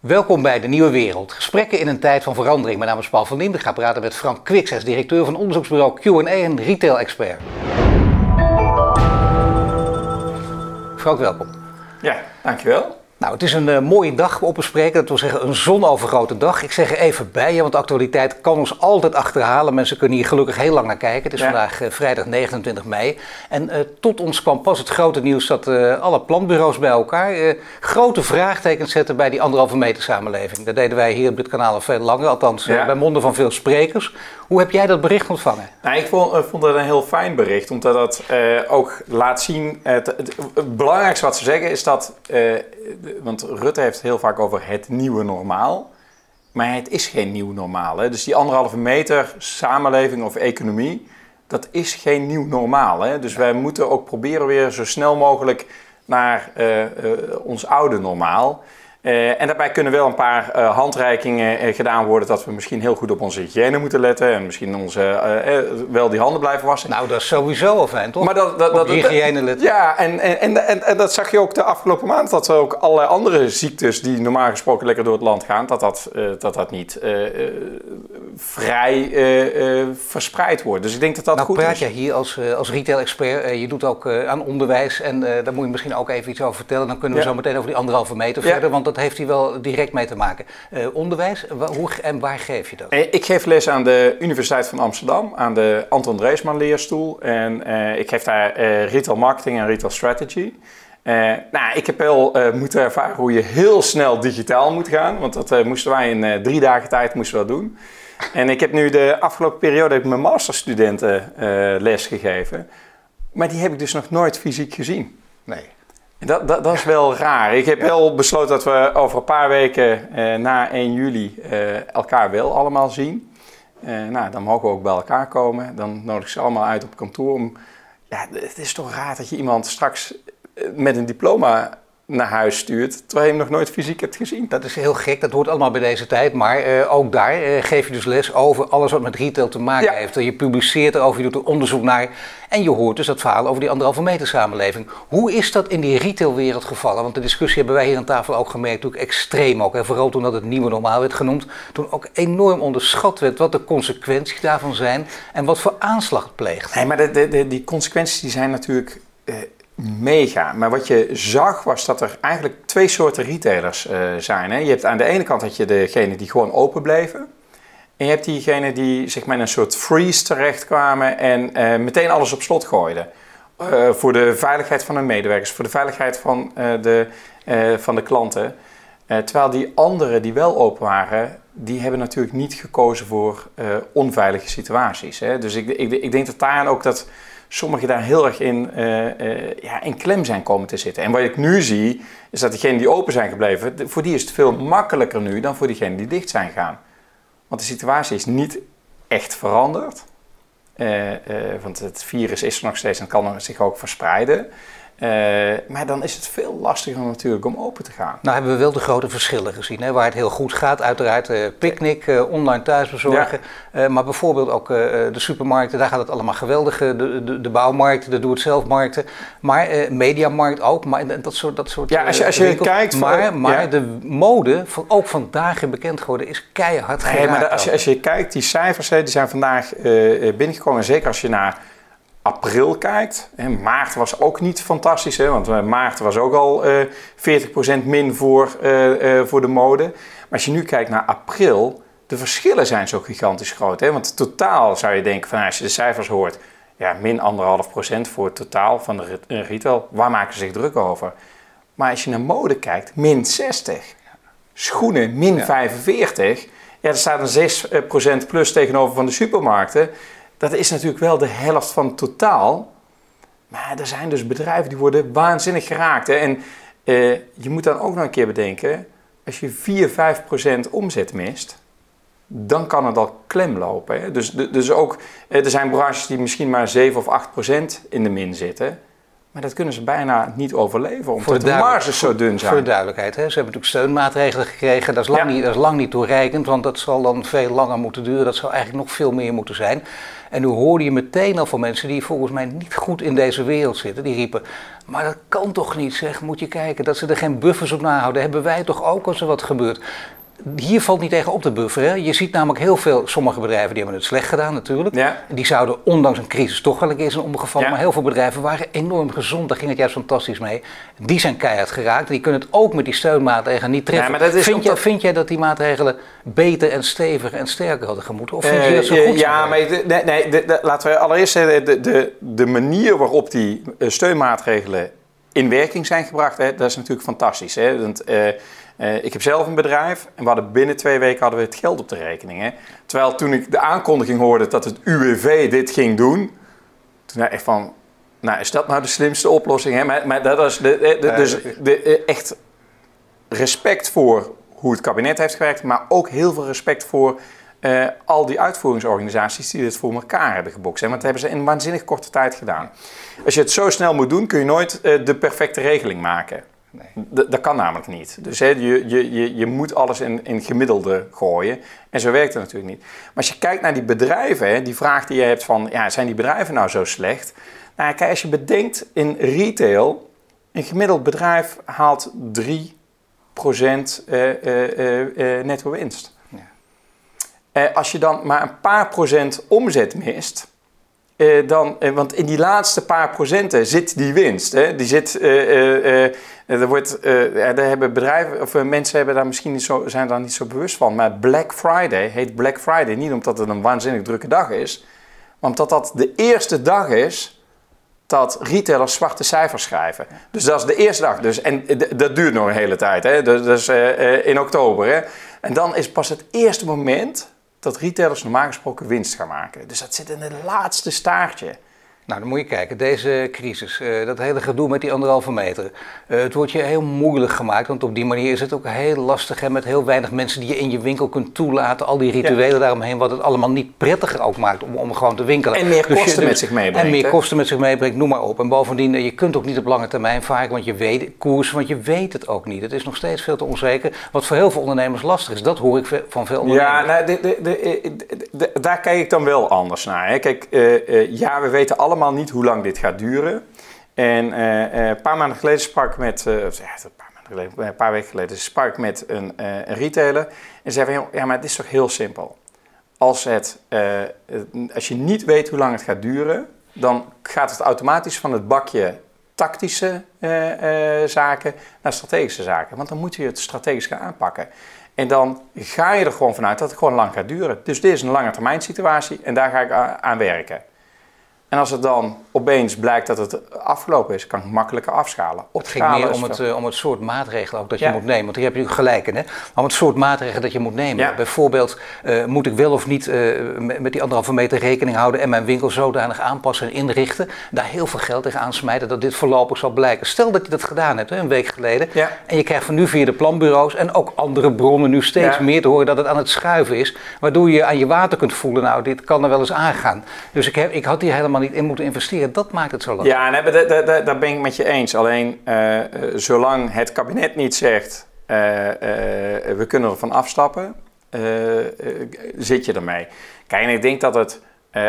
Welkom bij De Nieuwe Wereld. Gesprekken in een tijd van verandering. Mijn naam is Paul van Liemt. Ik ga praten met Frank Kwiks, directeur van onderzoeksbureau Q&A en retail expert. Frank, welkom. Ja, dankjewel. Nou, het is een uh, mooie dag op spreken. Dat wil zeggen een zonovergrote dag. Ik zeg er even bij, want de actualiteit kan ons altijd achterhalen. Mensen kunnen hier gelukkig heel lang naar kijken. Het is vandaag uh, vrijdag 29 mei. En uh, tot ons kwam pas het grote nieuws dat alle planbureaus bij elkaar grote vraagtekens zetten bij die anderhalve meter samenleving. Dat deden wij hier op dit kanaal al veel langer, althans ja. bij monden van veel sprekers. Hoe heb jij dat bericht ontvangen? Nou, ik vond, vond het een heel fijn bericht, omdat dat ook laat zien. Het, het, het, belangrijkste wat ze zeggen is dat want Rutte heeft het heel vaak over het nieuwe normaal. Maar het is geen nieuw normaal. Hè? Dus die anderhalve meter samenleving of economie, dat is geen nieuw normaal. Hè? Dus wij moeten ook proberen weer zo snel mogelijk naar uh, uh, ons oude normaal. Uh, en daarbij kunnen wel een paar uh, handreikingen uh, gedaan worden dat we misschien heel goed op onze hygiëne moeten letten en misschien onze, wel die handen blijven wassen. Nou, dat is sowieso al fijn, toch? Maar dat, dat, op dat, hygiëne letten. Ja, en, en, en, en, dat zag je ook de afgelopen maand, dat er ook allerlei andere ziektes die normaal gesproken lekker door het land gaan, dat dat, dat, dat niet vrij verspreid wordt. Dus ik denk dat dat nou, goed is. Nou praat jij hier als, als retail-expert, je doet ook aan onderwijs en daar moet je misschien ook even iets over vertellen. Dan kunnen we ja. zo meteen over die anderhalve meter ja. verder, want dat heeft hier wel direct mee te maken. Uh, onderwijs, hoe en waar geef je dat? Ik geef les aan de Universiteit van Amsterdam, aan de Anton Dreesman leerstoel. En uh, ik geef daar uh, retail marketing en retail strategy. nou, ik heb wel moeten ervaren hoe je heel snel digitaal moet gaan. Want dat moesten wij in drie dagen tijd moesten we doen. En ik heb nu de afgelopen periode heb ik mijn masterstudenten les gegeven. Maar die heb ik dus nog nooit fysiek gezien. Nee. Dat, dat, dat, is wel raar. Ik heb wel besloten dat we over een paar weken eh, na 1 juli eh, elkaar wel allemaal zien. Eh, nou, dan mogen we ook bij elkaar komen. Dan nodig ik ze allemaal uit op kantoor. Om, ja, het is toch raar dat je iemand straks met een diploma naar huis stuurt, terwijl je hem nog nooit fysiek hebt gezien. Dat is heel gek, dat hoort allemaal bij deze tijd. Maar uh, ook daar uh, geef je dus les over alles wat met retail te maken ja. heeft. Je publiceert erover, je doet er onderzoek naar. En je hoort dus dat verhaal over die anderhalve meter samenleving. Hoe is dat in die retailwereld gevallen? Want de discussie hebben wij hier aan tafel ook gemerkt, natuurlijk extreem ook. Hè? Vooral toen dat het nieuwe normaal werd genoemd. Toen ook enorm onderschat werd wat de consequenties daarvan zijn en wat voor aanslag het pleegt. Nee, maar de, de, de, die consequenties die zijn natuurlijk... Uh, mega. Maar wat je zag was dat er eigenlijk twee soorten retailers uh, zijn. Hè? Je hebt aan de ene kant had je degene die gewoon open bleven. En je hebt diegenen die zeg maar, in een soort freeze terechtkwamen en uh, meteen alles op slot gooiden. Uh, voor de veiligheid van hun medewerkers, voor de veiligheid van, de, van de klanten. terwijl die anderen die wel open waren, die hebben natuurlijk niet gekozen voor onveilige situaties. Hè? Dus ik, ik, ik denk dat daarin ook dat sommigen daar heel erg in, uh, uh, ja, in klem zijn komen te zitten. En wat ik nu zie, is dat diegenen die open zijn gebleven, voor die is het veel makkelijker nu dan voor diegenen die dicht zijn gegaan. Want de situatie is niet echt veranderd. Uh, want het virus is er nog steeds en kan zich ook verspreiden. Uh, maar dan is het veel lastiger natuurlijk om open te gaan. Nou hebben we wel de grote verschillen gezien. Hè? Waar het heel goed gaat, uiteraard uh, picknick, uh, online thuisbezorgen. Ja. maar bijvoorbeeld ook de supermarkten, daar gaat het allemaal geweldig. de, de, de bouwmarkten, de doe-het-zelf-markten. Maar mediamarkt ook. Maar dat soort, dat soort Ja, als je, als je kijkt... Maar, maar ja. de mode, van, ook vandaag bekend geworden, is keihard geraakt. Nee, maar als je, als je kijkt, die cijfers die zijn vandaag binnengekomen. En zeker als je naar april kijkt, maart was ook niet fantastisch, hè, want maart was ook al uh, 40% min voor, uh, uh, voor de mode. Maar als je nu kijkt naar april, de verschillen zijn zo gigantisch groot. Hè, want totaal zou je denken, van, als je de cijfers hoort, ja, min anderhalf procent voor het totaal van de retail, waar maken ze zich druk over? Maar als je naar mode kijkt, min 60. Schoenen, min ja. 45. Ja, er staat een 6% plus tegenover van de supermarkten dat is natuurlijk wel de helft van het totaal. Maar er zijn dus bedrijven die worden waanzinnig geraakt. Hè? En uh, je moet dan ook nog een keer bedenken, als je 4, 5 procent omzet mist, dan kan het al klem lopen. Hè? Dus, dus ook, er zijn branches die misschien maar 7 of 8 procent in de min zitten. Maar dat kunnen ze bijna niet overleven, omdat de, de marges zo dun zijn. Voor de duidelijkheid, hè? ze hebben natuurlijk steunmaatregelen gekregen. Dat is, lang niet, dat is lang niet toereikend, want dat zal dan veel langer moeten duren. Dat zou eigenlijk nog veel meer moeten zijn. En nu hoorde je meteen al van mensen die volgens mij niet goed in deze wereld zitten. Die riepen, maar dat kan toch niet zeg, moet je kijken. Dat ze er geen buffers op nahouden, hebben wij toch ook als er wat gebeurt hier valt niet tegen op te bufferen. Je ziet namelijk heel veel, sommige bedrijven die hebben het slecht gedaan natuurlijk. Ja. Die zouden ondanks een crisis toch wel een keer zijn omgevallen. Maar heel veel bedrijven waren enorm gezond, daar ging het juist fantastisch mee. Die zijn keihard geraakt. Die kunnen het ook met die steunmaatregelen niet treffen. Ja, vind, je, vind, jij dat die maatregelen beter en steviger en sterker hadden gemoeten? Of vind je dat zo goed Ja, maar nee, nee de, laten we allereerst zeggen, de, de, de manier waarop die eh, steunmaatregelen in werking zijn gebracht, hè, dat is natuurlijk fantastisch. Hè? Want, uh, uh, ik heb zelf een bedrijf en we hadden binnen twee weken hadden we het geld op de rekening. Hè? Terwijl toen ik de aankondiging hoorde dat het UWV dit ging doen, toen dacht ik van, nou is dat nou de slimste oplossing? Hè? Maar, maar dat is de, de, dus de, eh, echt respect voor hoe het kabinet heeft gewerkt, maar ook heel veel respect voor uh, al die uitvoeringsorganisaties die dit voor elkaar hebben gebokst. Want dat hebben ze in een waanzinnig korte tijd gedaan. Als je het zo snel moet doen, kun je nooit uh, de perfecte regeling maken. Nee. Dat kan namelijk niet. Dus hè, je, je, je, je moet alles in, in gemiddelde gooien. En zo werkt het natuurlijk niet. Maar als je kijkt naar die bedrijven, hè, die vraag die je hebt van... Ja, zijn die bedrijven nou zo slecht? Nou, kijk, als je bedenkt in retail... Een gemiddeld bedrijf haalt 3% uh, uh, netto winst. Eh, als je dan maar een paar procent omzet mist, eh, dan, eh, want in die laatste paar procenten zit die winst. Hè? Die zit, er wordt, daar hebben bedrijven of mensen hebben daar misschien niet zo, zijn daar niet zo bewust van. Maar Black Friday heet Black Friday niet omdat het een waanzinnig drukke dag is, maar omdat dat de eerste dag is dat retailers zwarte cijfers schrijven. Dus dat is de eerste dag. Dus, en dat duurt nog een hele tijd. Hè? Dus, dus in oktober. Hè? En dan is pas het eerste moment dat retailers normaal gesproken winst gaan maken. Dus dat zit in het laatste staartje. Nou, dan moet je kijken, deze crisis, uh, dat hele gedoe met die anderhalve meter. Uh, het wordt je heel moeilijk gemaakt, want op die manier is het ook heel lastig hè, met heel weinig mensen die je in je winkel kunt toelaten. Al die rituelen daaromheen, wat het allemaal niet prettiger ook maakt om, om gewoon te winkelen. En meer dus kosten met zich meebrengt. En meer kosten met zich meebrengt, noem maar op. En bovendien, eh, je kunt ook niet op lange termijn vaak, want je weet koers, want je weet het ook niet. Het is nog steeds veel te onzeker, wat voor heel veel ondernemers lastig is. Dat hoor ik van veel ondernemers. Ja, nou, de, de, de, daar kijk ik dan wel anders naar. Hè. Kijk, ja, we weten allemaal niet hoe lang dit gaat duren. En uh, een paar maanden geleden sprak ik met, uh, een paar maanden geleden, een paar weken geleden, sprak met een, een retailer. En zei van, ja, maar het is toch heel simpel. Als, het, als je niet weet hoe lang het gaat duren, dan gaat het automatisch van het bakje tactische zaken naar strategische zaken. Want dan moet je het strategisch gaan aanpakken. En dan ga je er gewoon vanuit dat het gewoon lang gaat duren. Dus dit is een lange termijn situatie en daar ga ik aan werken. En als het dan opeens blijkt dat het afgelopen is, kan ik makkelijker afschalen. Het ging meer om het, uh, om het soort maatregelen ook dat je moet nemen. Want hier heb je natuurlijk gelijk in. Hè? Maar om het soort maatregelen dat je moet nemen. Bijvoorbeeld, uh, moet ik wel of niet uh, met, die anderhalve meter rekening houden en mijn winkel zodanig aanpassen en inrichten. Daar heel veel geld tegen aansmijten dat dit voorlopig zal blijken. Stel dat je dat gedaan hebt, hè, een week geleden. En je krijgt van nu via de planbureaus en ook andere bronnen nu steeds meer te horen dat het aan het schuiven is. Waardoor je aan je water kunt voelen, nou dit kan er wel eens aangaan. Dus ik, heb, ik had hier helemaal niet in moeten investeren. Dat maakt het zo lastig. Ja, nee, daar, ben ik met je eens. Alleen uh, zolang het kabinet niet zegt, uh, we kunnen ervan afstappen, zit je ermee. Kijk, en ik denk dat het,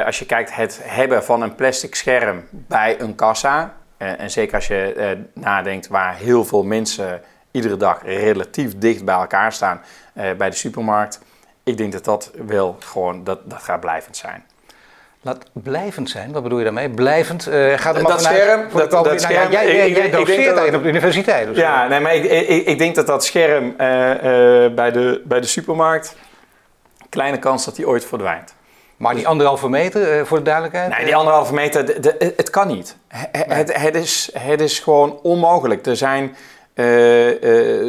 als je kijkt, het hebben van een plastic scherm bij een kassa, en zeker als je nadenkt waar heel veel mensen iedere dag relatief dicht bij elkaar staan bij de supermarkt, ik denk dat dat wel gewoon, dat, dat gaat blijvend zijn. Laat blijvend zijn, wat bedoel je daarmee? Blijvend, uh, gaat maar dat scherm, dat, dat, dat scherm, jij, jij, jij doseert op de universiteit. Dus ja, nee, maar ik, ik, ik, denk dat dat scherm uh, uh, bij, de, bij de supermarkt, kleine kans dat die ooit verdwijnt. Maar die anderhalve meter, voor de duidelijkheid? Nee, die anderhalve meter, de, de, het kan niet. Nee. Het, het, is, het is gewoon onmogelijk. Er zijn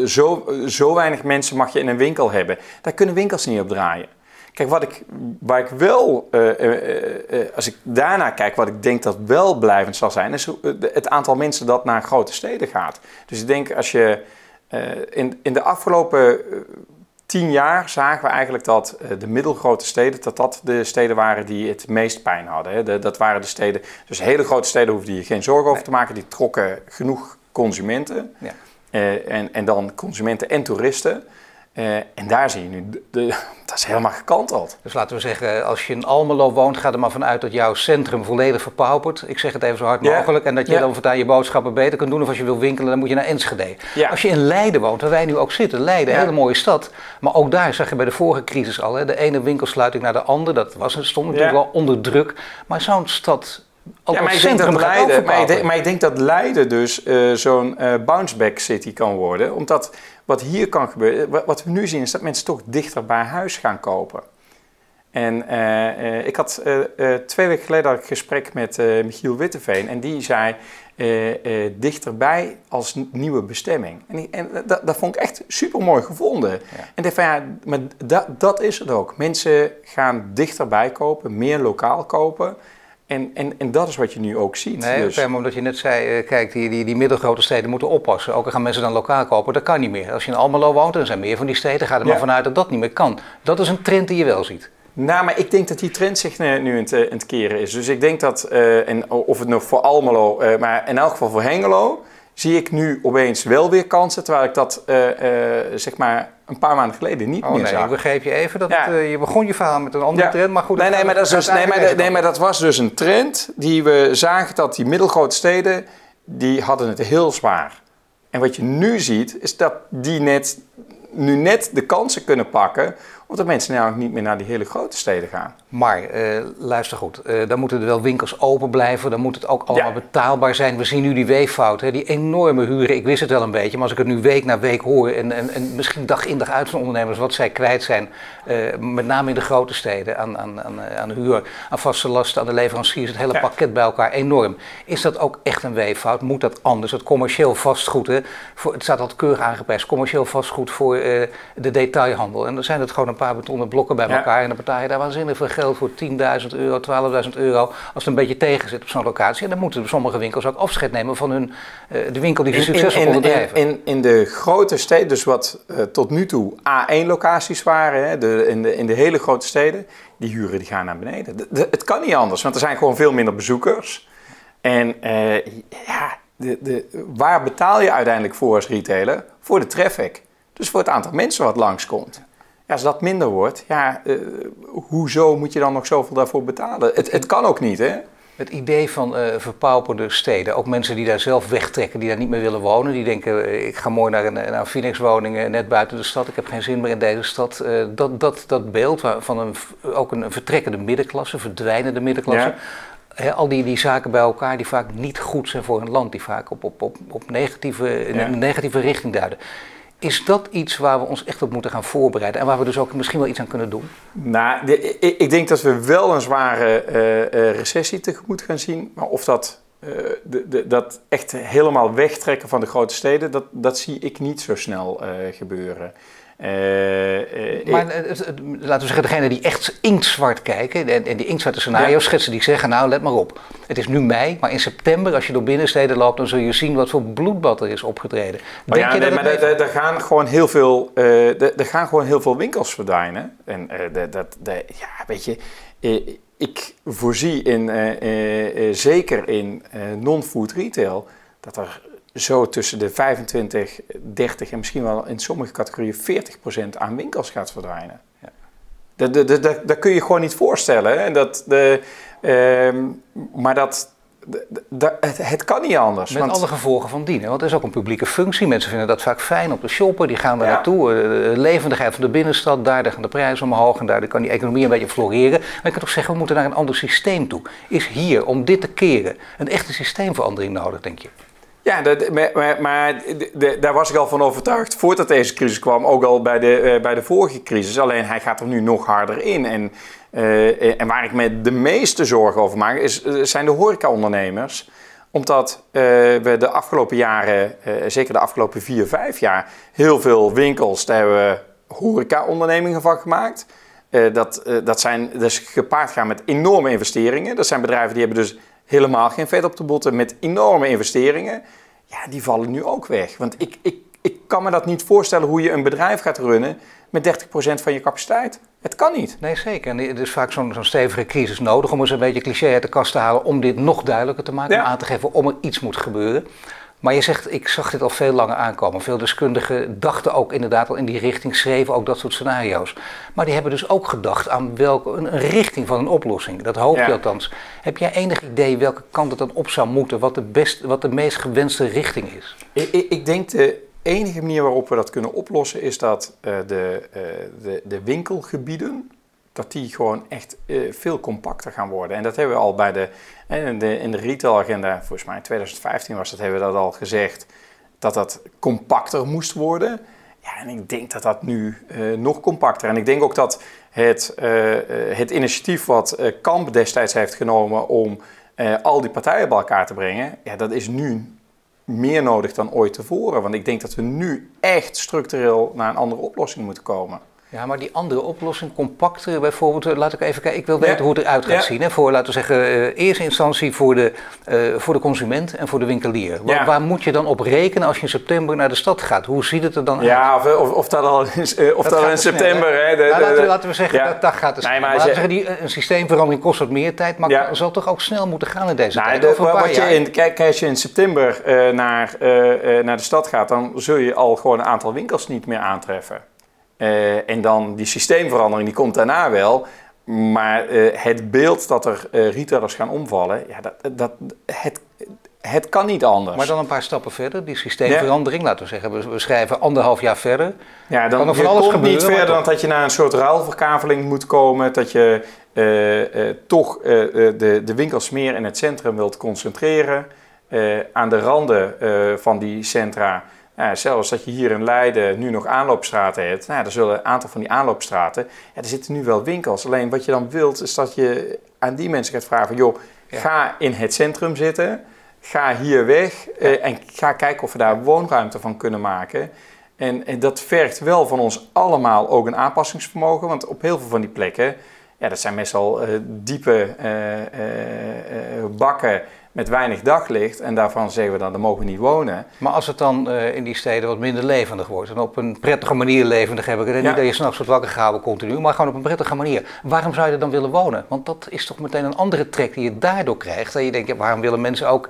zo, zo weinig mensen mag je in een winkel hebben. Daar kunnen winkels niet op draaien. Kijk, wat ik, waar ik wel, uh, uh, als ik daarna kijk, wat ik denk dat wel blijvend zal zijn, is het aantal mensen dat naar grote steden gaat. Dus ik denk als je in, in de afgelopen tien jaar zagen we eigenlijk dat de middelgrote steden, dat dat de steden waren die het meest pijn hadden. Hè. dat waren de steden, dus hele grote steden hoefden je geen zorgen over te maken, die trokken genoeg consumenten. Ja. en, en dan consumenten en toeristen. Uh, en daar zie je nu, de, dat is helemaal gekanteld. Dus laten we zeggen, als je in Almelo woont, ga er maar vanuit dat jouw centrum volledig verpaupert. Ik zeg het even zo hard mogelijk. En dat je dan voortaan je boodschappen beter kunt doen. Of als je wil winkelen, dan moet je naar Enschede. Als je in Leiden woont, waar wij nu ook zitten. Leiden, een hele mooie stad. Maar ook daar zag je bij de vorige crisis al. Hè, de ene winkelsluiting naar de andere. Dat was, stond natuurlijk wel onder druk. Maar zo'n stad ja, maar ik, denk dat Leiden, maar, ik denk, maar ik denk dat Leiden dus uh, zo'n uh, bounceback city kan worden. Omdat wat hier kan gebeuren, wat we nu zien, is dat mensen toch dichter bij huis gaan kopen. En uh, ik had twee weken geleden een gesprek met Michiel Witteveen en die zei dichterbij als nieuwe bestemming. En, en dat, dat, vond ik echt super mooi gevonden. Ja. En dacht van ja, maar dat, dat is het ook. Mensen gaan dichterbij kopen, meer lokaal kopen. En, en, en dat is wat je nu ook ziet. Nee, dus. maar omdat je net zei, uh, kijk, die, die, die middelgrote steden moeten oppassen. Ook al gaan mensen dan lokaal kopen, dat kan niet meer. Als je in Almelo woont, en er zijn meer van die steden, ga er maar vanuit dat dat niet meer kan. Dat is een trend die je wel ziet. Nou, maar ik denk dat die trend zich nu in het, in het keren is. Dus ik denk dat, uh, en of het nog voor Almelo, uh, maar in elk geval voor Hengelo, zie ik nu opeens wel weer kansen. Terwijl ik dat, zeg maar, een paar maanden geleden niet oh, meer nee, zag. Ik begreep je even dat het, uh, je begon je verhaal met een andere trend, maar goed. Nee, nee, maar dat, dus, nee, maar, nee, maar dat was dus een trend die we zagen dat die middelgrote steden, die hadden het heel zwaar. En wat je nu ziet, is dat die net, nu net de kansen kunnen pakken omdat mensen nou niet meer naar die hele grote steden gaan. Maar uh, luister goed, uh, dan moeten er wel winkels open blijven. Dan moet het ook allemaal betaalbaar zijn. We zien nu die weeffout, hè, die enorme huren. Ik wist het wel een beetje, maar als ik het nu week na week hoor... en, en, en misschien dag in dag uit van ondernemers wat zij kwijt zijn... Uh, met name in de grote steden aan, aan, aan, aan huur, aan vaste lasten, aan de leveranciers... het hele ja. pakket bij elkaar enorm. Is dat ook echt een weeffout? Moet dat anders? Het commercieel vastgoed, hè, voor, het staat altijd keurig aangeprijsd. Commercieel vastgoed voor de detailhandel. En dan zijn het gewoon een paar betonnen blokken bij elkaar. En dan betaal je daar waanzinnig veel geld voor 10.000 euro, 12.000 euro. Als het een beetje tegen zit op zo'n locatie. En dan moeten sommige winkels ook afscheid nemen van hun, uh, de winkel die ze succesvol in, in, In, in, de grote steden, dus wat uh, tot nu toe A1-locaties waren, hè, de, in, de, in de hele grote steden, die huren die gaan naar beneden. De, de, het kan niet anders, want er zijn gewoon veel minder bezoekers. En uh, ja, de, de, waar betaal je uiteindelijk voor als retailer? Voor de traffic. Dus voor het aantal mensen wat langskomt. Ja, als dat minder wordt, ja, uh, hoezo moet je dan nog zoveel daarvoor betalen? Het, het kan ook niet, hè? Het idee van uh, verpauperde steden, ook mensen die daar zelf wegtrekken, die daar niet meer willen wonen, die denken: uh, ik ga mooi naar een, naar een Phoenix-woning net buiten de stad, ik heb geen zin meer in deze stad. Uh, dat, dat, dat beeld van een, ook een vertrekkende middenklasse, verdwijnende middenklasse. Ja. al die, die zaken bij elkaar die vaak niet goed zijn voor een land, die vaak op, op, op, op negatieve, in een negatieve richting duiden. Is dat iets waar we ons echt op moeten gaan voorbereiden en waar we dus ook misschien wel iets aan kunnen doen? Nou, ik, ik, denk dat we wel een zware uh, recessie tegemoet gaan zien. Maar of dat, uh, de, de, dat echt helemaal wegtrekken van de grote steden, dat, dat zie ik niet zo snel gebeuren. Uh, maar laten we zeggen, degene die echt inktzwart kijken en, en die inktzwarte scenario's ja. schetsen, die zeggen, nou let maar op. Het is nu mei, maar in september als je door binnensteden loopt, dan zul je zien wat voor bloedbad er is opgetreden. Maar Denk ja, je nee, dat maar er gaan gewoon heel veel, uh, gaan gewoon heel veel winkels verdwijnen. En uh, dat, dat, ja, weet je, ik voorzie in, zeker in non-food retail, dat er zo tussen de 25, 30 en misschien wel in sommige categorieën 40% aan winkels gaat verdwijnen. Ja. Dat, dat, dat, dat, kun je gewoon niet voorstellen. Hè? Dat, de, uh, maar dat, het, het, kan niet anders. Met want... alle gevolgen van dien. Want het is ook een publieke functie. Mensen vinden dat vaak fijn om te shoppen. Die gaan daar ja. naartoe. De levendigheid van de binnenstad. Daar gaan de prijzen omhoog. En daar kan die economie een beetje floreren. Maar ik kan toch zeggen, we moeten naar een ander systeem toe. Is hier, om dit te keren, een echte systeemverandering nodig, denk je? Ja, dat, maar, maar de, daar was ik al van overtuigd voordat deze crisis kwam, ook al bij de, uh, bij de vorige crisis. Alleen hij gaat er nu nog harder in. En, uh, en waar ik me de meeste zorgen over maak, is, zijn de horecaondernemers. Omdat we de afgelopen jaren, zeker de afgelopen vier, vijf jaar, heel veel winkels, daar hebben we horecaondernemingen van gemaakt. dat, dat zijn dus gepaard gaan met enorme investeringen. Dat zijn bedrijven die hebben dus helemaal geen vet op de botten met enorme investeringen. Ja, die vallen nu ook weg. Want ik, ik, ik kan me dat niet voorstellen hoe je een bedrijf gaat runnen met 30% van je capaciteit. Het kan niet. Nee, zeker. En er is vaak zo'n zo'n stevige crisis nodig om eens een beetje cliché uit de kast te halen om dit nog duidelijker te maken, Ja. om aan te geven om er iets moet gebeuren. Maar je zegt, ik zag dit al veel langer aankomen. Veel deskundigen dachten ook inderdaad al in die richting, schreven ook dat soort scenario's. Maar die hebben dus ook gedacht aan welke, een, een richting van een oplossing. Dat hoop je Ja. althans. Heb jij enig idee welke kant het dan op zou moeten, wat de, best, wat de meest gewenste richting is? Ik, ik, ik denk de enige manier waarop we dat kunnen oplossen is dat eh, de, eh, de, de winkelgebieden, dat die gewoon echt eh, veel compacter gaan worden. En dat hebben we al bij de, eh, in de, in de retailagenda, volgens mij in 2015 was dat, hebben we dat al gezegd, dat dat compacter moest worden. Ja, en ik denk dat dat nu eh, nog compacter. En ik denk ook dat het, het initiatief wat Kamp destijds heeft genomen om al die partijen bij elkaar te brengen, ja, dat is nu meer nodig dan ooit tevoren. Want ik denk dat we nu echt structureel naar een andere oplossing moeten komen. Ja, maar die andere oplossing, compacter bijvoorbeeld, eh, laat ik even kijken, ik wil weten Ja. hoe het eruit gaat Ja. zien. Hè? Voor, laten we zeggen, eh, eerste instantie voor de, eh, voor de consument en voor de winkelier. Waar, Ja. waar moet je dan op rekenen als je in september naar de stad gaat? Hoe ziet het er dan uit? Ja, of, of, of dat al is, of dat al in snel, september. hè? de- Nou, de- laten, laten we zeggen, dat, dat gaat dus. Nee, maar maar laten we ze- zeggen, die, een systeemverandering kost wat meer tijd, maar het zal toch ook snel moeten gaan in deze Nou, tijd? de- Over een paar wat je in, kijk, als je in september naar, naar de stad gaat, dan zul je al gewoon een aantal winkels niet meer aantreffen. Eh, en dan die systeemverandering, die komt daarna wel. Maar eh, het beeld dat er eh, retailers gaan omvallen, ja, dat, dat, het, het kan niet anders. Maar dan een paar stappen verder, die systeemverandering, laten we zeggen, we, schrijven anderhalf jaar verder. Ja, Kan dan er van je alles komt niet verder dan dat je naar een soort ruilverkaveling moet komen. Dat je toch de, de winkels meer in het centrum wilt concentreren. Aan de randen van die centra, nou, zelfs dat je hier in Leiden nu nog aanloopstraten hebt. Nou, er zullen een aantal van die aanloopstraten. Ja, er zitten nu wel winkels. Alleen wat je dan wilt, is dat je aan die mensen gaat vragen: joh, Ja. ga in het centrum zitten. Ga hier weg eh, en ga kijken of we daar woonruimte van kunnen maken. En, en dat vergt wel van ons allemaal ook een aanpassingsvermogen. Want op heel veel van die plekken, ja, dat zijn meestal eh, diepe eh, bakken met weinig daglicht. En daarvan zeggen we dan, daar mogen we niet wonen. Maar als het dan eh, in die steden wat minder levendig wordt en op een prettige manier levendig heb ik het. En Ja. Niet dat je s'nachts wordt wakker gehouden continu, maar gewoon op een prettige manier. Waarom zou je er dan willen wonen? Want dat is toch meteen een andere trek die je daardoor krijgt. Dat je denkt, ja, waarom willen mensen ook...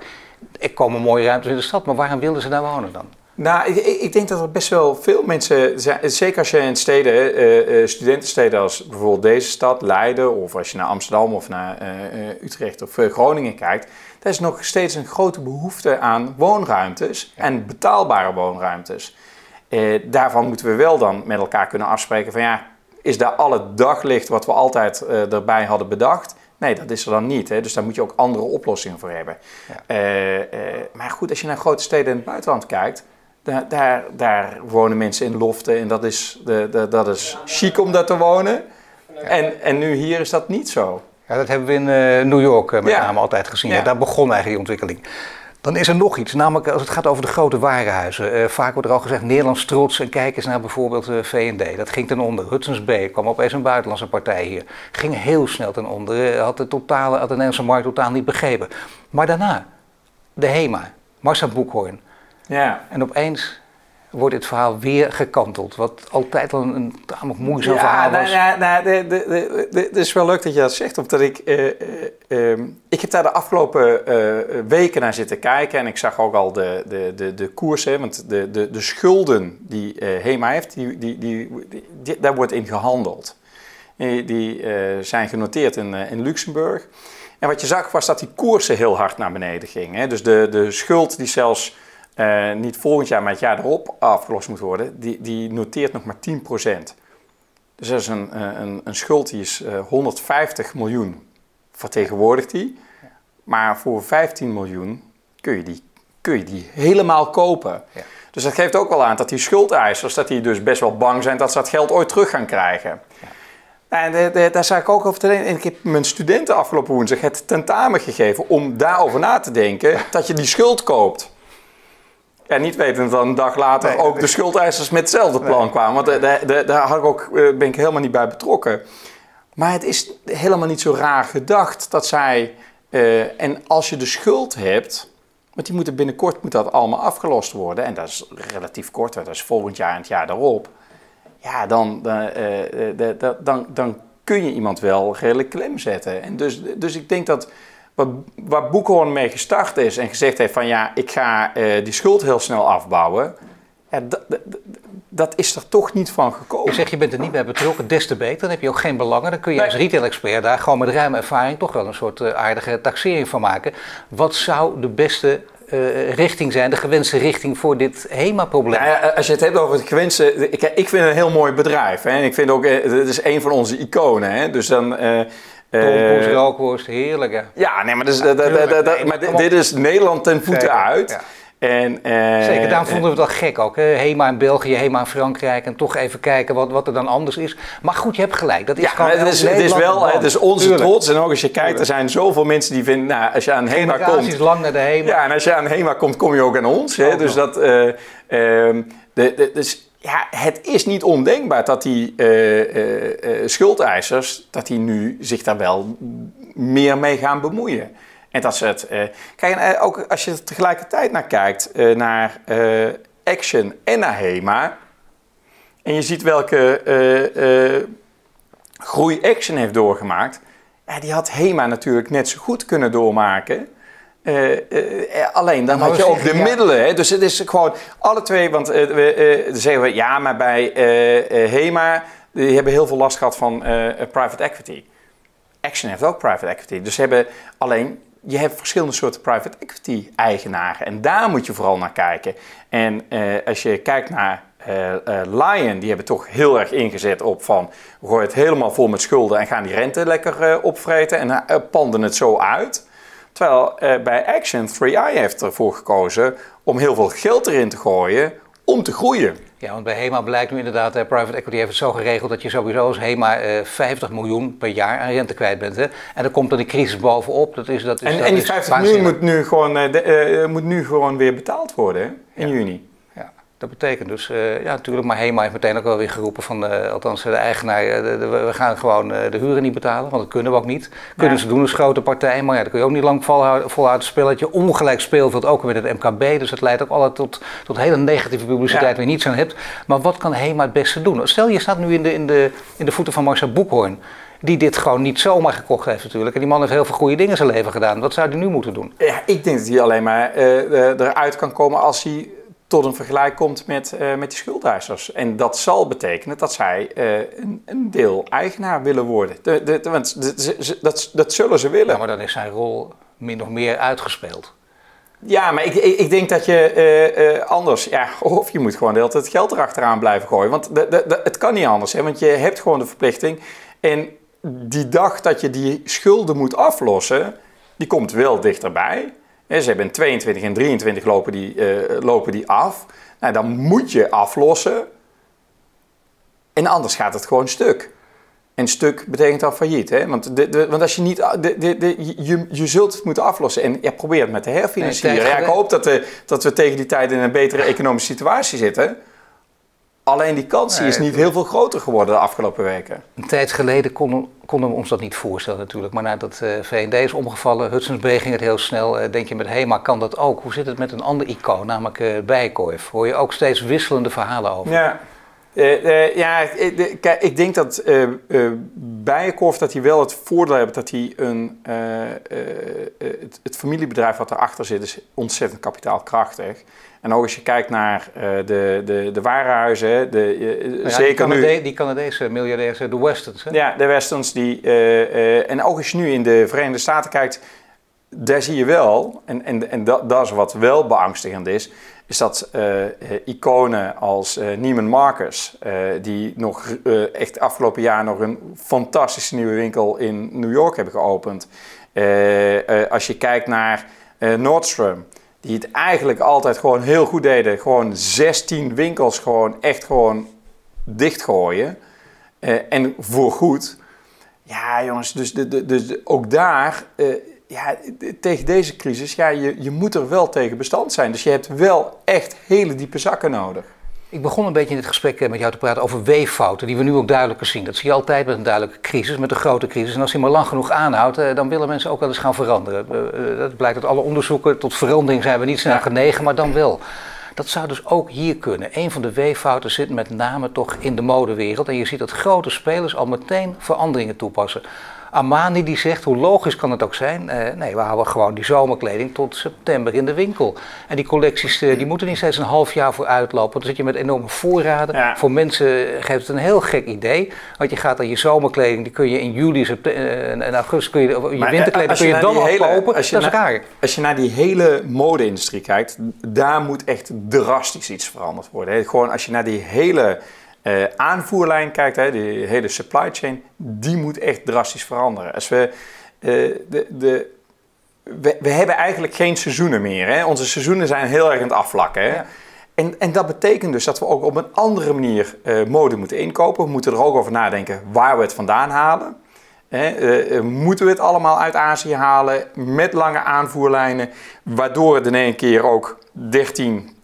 Er komen mooie ruimtes in de stad, maar waarom willen ze daar wonen dan? Nou, ik, ik denk dat er best wel veel mensen zijn. Zeker als je in steden, eh, eh, studentensteden als bijvoorbeeld deze stad, Leiden, of als je naar Amsterdam of naar eh, Utrecht of Groningen kijkt, daar is nog steeds een grote behoefte aan woonruimtes en betaalbare woonruimtes. Daarvan moeten we wel dan met elkaar kunnen afspreken van ja, is daar al het daglicht wat we altijd erbij hadden bedacht? Nee, dat is er dan niet. Hè? Dus daar moet je ook andere oplossingen voor hebben. Ja. Maar goed, als je naar grote steden in het buitenland kijkt, daar, daar, daar wonen mensen in loften en dat is, de, de, dat is chic om daar te wonen. En, en nu hier is dat niet zo. Ja, dat hebben we in eh, New York eh, met Ja. name altijd gezien. Ja. Daar begon eigenlijk die ontwikkeling. Dan is er nog iets, namelijk als het gaat over de grote warenhuizen. Eh, vaak wordt er al gezegd, Nederlands trots en kijk eens naar bijvoorbeeld V&D. Dat ging ten onder. Hudson's Bay kwam opeens een buitenlandse partij hier. Ging heel snel ten onder. Had de, totale, had de Nederlandse markt totaal niet begrepen. Maar daarna, de HEMA, Marcia Boekhoorn. Ja. En opeens wordt dit verhaal weer gekanteld. Wat altijd al een, een tamelijk moeizaam verhaal nou, was. nou, nou, de- het is wel leuk dat je dat zegt, omdat ik, eh, eh, ehm, ik heb daar de afgelopen eh, weken naar zitten kijken en ik zag ook al de, de, de, de koersen, want de, de, de schulden die HEMA heeft, die, die, die, daar wordt in gehandeld. Die, die zijn genoteerd in, in Luxemburg. En wat je zag was dat die koersen heel hard naar beneden gingen. Hè? Dus de, de schuld die zelfs eh, niet volgend jaar, maar het jaar erop afgelost moet worden, die, die noteert nog maar 10%. Dus dat is een, eh, een, een schuld die is eh, 150 miljoen vertegenwoordigt die. Maar voor 15 miljoen kun je die, kun je die helemaal kopen. Ja. Dus dat geeft ook wel aan dat die schuldeisers dat die dus best wel bang zijn dat ze dat geld ooit terug gaan krijgen. En daar zou ik ook over te denken. En ik heb mijn studenten afgelopen woensdag het tentamen gegeven om daarover na te denken dat je die schuld koopt. En niet wetend dat een dag later Nee, ook de schuldeisers met hetzelfde plan kwamen. Want eh, daar- daar- had ik ook, eh, ben ik helemaal niet bij betrokken. Maar het is helemaal niet zo raar gedacht dat zij... eh, en als je de schuld hebt... Want die moeten binnenkort moet dat allemaal afgelost worden. En dat is relatief kort, dat is volgend jaar en het jaar daarop. Ja, dan, dan, dan, dan, dan kun je iemand wel redelijk klem zetten. En dus, dus ik denk dat waar Boekhoorn mee gestart is en gezegd heeft van ja, ik ga die schuld heel snel afbouwen ja, dat is er toch niet van gekomen. Je zegt je bent er niet bij betrokken, des te beter. Dan heb je ook geen belangen. Dan kun je als retail-expert daar gewoon met ruime ervaring toch wel een soort uh, aardige taxering van maken. Wat zou de beste uh, richting zijn, de gewenste richting voor dit HEMA-probleem? Ja, als je het hebt over het gewenste... Ik, ik vind het een heel mooi bedrijf. Hè. Ik vind ook, het eh, is een van onze iconen. Hè. Dus dan... Uh, Tompoes, rookworst, heerlijk. Hè? Ja, nee, maar, dus, dat, dat, dat, maar dit, is Nederland ten voeten uit. Ja. En, uh, Zeker, daarom vonden we het wel gek ook. Hè? HEMA in België, HEMA in Frankrijk. En toch even kijken wat, wat er dan anders is. Maar goed, je hebt gelijk. Dat is ja, gewoon het is, het is wel het is onze trots. En ook als je kijkt, er zijn zoveel mensen die vinden... Nou, als je aan HEMA komt... lang naar de HEMA. Ja, en als je aan HEMA komt, kom je ook aan ons. Hè? Dus dat... Uh, uh, de, de, dus ja, het is niet ondenkbaar dat die uh, schuldeisers... dat die nu zich daar wel meer mee gaan bemoeien. En dat is het. Kijk, ook als je er tegelijkertijd naar kijkt, naar Action en naar HEMA. En je ziet welke groei Action heeft doorgemaakt. Die had HEMA natuurlijk net zo goed kunnen doormaken. Alleen dan had je ook de middelen. Hè? Dus het is gewoon alle twee. Want we zeggen we ja, maar bij HEMA. Die hebben heel veel last gehad van private equity. Action heeft ook private equity. Dus ze hebben alleen je hebt verschillende soorten private equity eigenaren. En daar moet je vooral naar kijken. En als je kijkt naar Lion, die hebben toch heel erg ingezet op van... gooi het helemaal vol met schulden en gaan die rente lekker opvreten en panden het zo uit. Terwijl bij Action 3i heeft ervoor gekozen om heel veel geld erin te gooien om te groeien. Ja, want bij HEMA blijkt nu inderdaad, eh, private equity heeft het zo geregeld dat je sowieso als HEMA eh, 50 miljoen per jaar aan rente kwijt bent. Hè? En dan komt dan die crisis bovenop. Dat is, dat is, en, dat en die 50 miljoen moet nu, gewoon, uh, de, moet nu gewoon weer betaald worden hè? in ja. juni. Dat betekent dus, uh, ja natuurlijk, maar HEMA heeft meteen ook wel weer geroepen van, uh, althans de eigenaar, uh, we gaan gewoon de huren niet betalen, want dat kunnen we ook niet. Kunnen ja. ze doen als grote partij, maar ja, dan kun je ook niet lang volhouden, volhouden spelletje. Ongelijk speelveld, ook met het MKB, dus het leidt ook altijd tot, tot hele negatieve publiciteit ja. waar je niets aan hebt. Maar wat kan HEMA het beste doen? Stel, je staat nu in de, in de, in de voeten van Marcel Boekhoorn die dit gewoon niet zomaar gekocht heeft natuurlijk. En die man heeft heel veel goede dingen in zijn leven gedaan. Wat zou hij nu moeten doen? Ja, ik denk dat hij alleen maar uh, eruit kan komen als hij tot een vergelijk komt met, uh, met die schuldeisers. En dat zal betekenen dat zij uh, een, een, deel eigenaar willen worden. De, de, de, want dat, dat zullen ze willen. Ja, maar dan is zijn rol min of meer uitgespeeld. Ja, maar ik, ik, ik denk dat je uh, anders, ja, of je moet gewoon de hele tijd geld erachteraan blijven gooien. Want de, de, het kan niet anders, hè, want je hebt gewoon de verplichting. En die dag dat je die schulden moet aflossen, die komt wel dichterbij. Ze hebben in 22 en 23 lopen die, uh, lopen die af. Nou, dan moet je aflossen. En anders gaat het gewoon stuk. En stuk betekent dan failliet. Hè? Want, de, de, want als je niet. De, de, je, je zult het moeten aflossen. En ja, probeer het met de. Nee, ja, ik hoop dat, de, dat we tegen die tijd in een betere economische situatie zitten. Alleen die kans is niet heel veel groter geworden de afgelopen weken. Een tijd geleden konden, konden we ons dat niet voorstellen natuurlijk. Maar nadat uh, eh, VND is omgevallen, Hudson's ging het heel snel. Uh, denk je met HEMA kan dat ook. Hoe zit het met een ander icoon, namelijk uh? Hoor je ook steeds wisselende verhalen over. Ja, ja ik, ik denk dat Bijenkorf dat hij wel het voordeel heeft dat hij een, het, het familiebedrijf wat erachter zit is ontzettend kapitaalkrachtig. En ook als je kijkt naar uh, de, de, de warenhuizen, de, uh, ja, zeker die nu... Die Canadese miljardairs, de Westons. Hè? Ja, de Westons. Die, uh, en ook als je nu in de Verenigde Staten kijkt, daar zie je wel, en, en, en dat, dat is wat wel beangstigend is, is dat iconen als Neiman Marcus, die nog echt afgelopen jaar nog een fantastische nieuwe winkel in New York hebben geopend. als je kijkt naar Nordstrom, die het eigenlijk altijd gewoon heel goed deden. Gewoon 16 winkels gewoon echt gewoon dichtgooien. Uh, en voorgoed. Ja, jongens, dus, de, dus ook daar, uh, ja, tegen deze crisis, ja, je, je moet er wel tegen bestand zijn. Dus je hebt wel echt hele diepe zakken nodig. Ik begon een beetje in dit gesprek eh, met jou te praten over weeffouten, die we nu ook duidelijker zien. Dat zie je altijd met een duidelijke crisis, met een grote crisis. En als die maar lang genoeg aanhoudt, eh, dan willen mensen ook wel eens gaan veranderen. Eh, dat blijkt uit alle onderzoeken. Tot verandering zijn we niet snel genegen, maar dan wel. Dat zou dus ook hier kunnen. Een van de weeffouten zit met name toch in de modewereld. En je ziet dat grote spelers al meteen veranderingen toepassen. Armani die zegt, hoe logisch kan het ook zijn, uh, nee, we houden gewoon die zomerkleding tot september in de winkel. En die collecties uh, die moeten niet steeds een half jaar voor uitlopen. Dan zit je met enorme voorraden. Ja. Voor mensen geeft het een heel gek idee. Want je gaat dan je zomerkleding, die kun je in juli uh, en augustus, kun je, je maar winterkleding kun je dan je dat is raar. Als je naar die hele mode-industrie kijkt, daar moet echt drastisch iets veranderd worden. Gewoon als je naar die hele uh, aanvoerlijn kijkt, hè, die hele supply chain, die moet echt drastisch veranderen. Als we, uh, de, de, we, we, hebben eigenlijk geen seizoenen meer. Hè? Onze seizoenen zijn heel erg aan het afvlakken. Hè? Ja. En, en, dat betekent dus dat we ook op een andere manier uh, mode moeten inkopen. We moeten er ook over nadenken waar we het vandaan halen. Hè? moeten we het allemaal uit Azië halen met lange aanvoerlijnen, waardoor het in één keer ook 13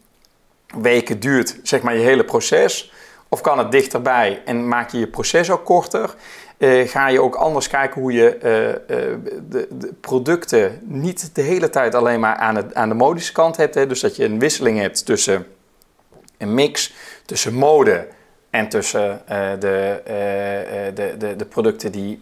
weken duurt, zeg maar, je hele proces. Of kan het dichterbij en maak je je proces ook korter? Uh, ga je ook anders kijken hoe je uh, uh, de, de, producten niet de hele tijd alleen maar aan, het, aan de modische kant hebt. Hè? Dus dat je een wisseling hebt tussen een mix tussen mode en tussen uh, de, uh, de, de, de, producten die